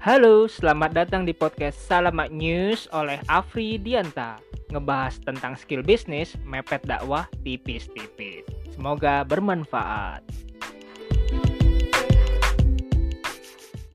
Halo, selamat datang di podcast Salamat News oleh Afri Dianta. Ngebahas tentang skill bisnis, mepet dakwah tipis-tipis. Semoga bermanfaat.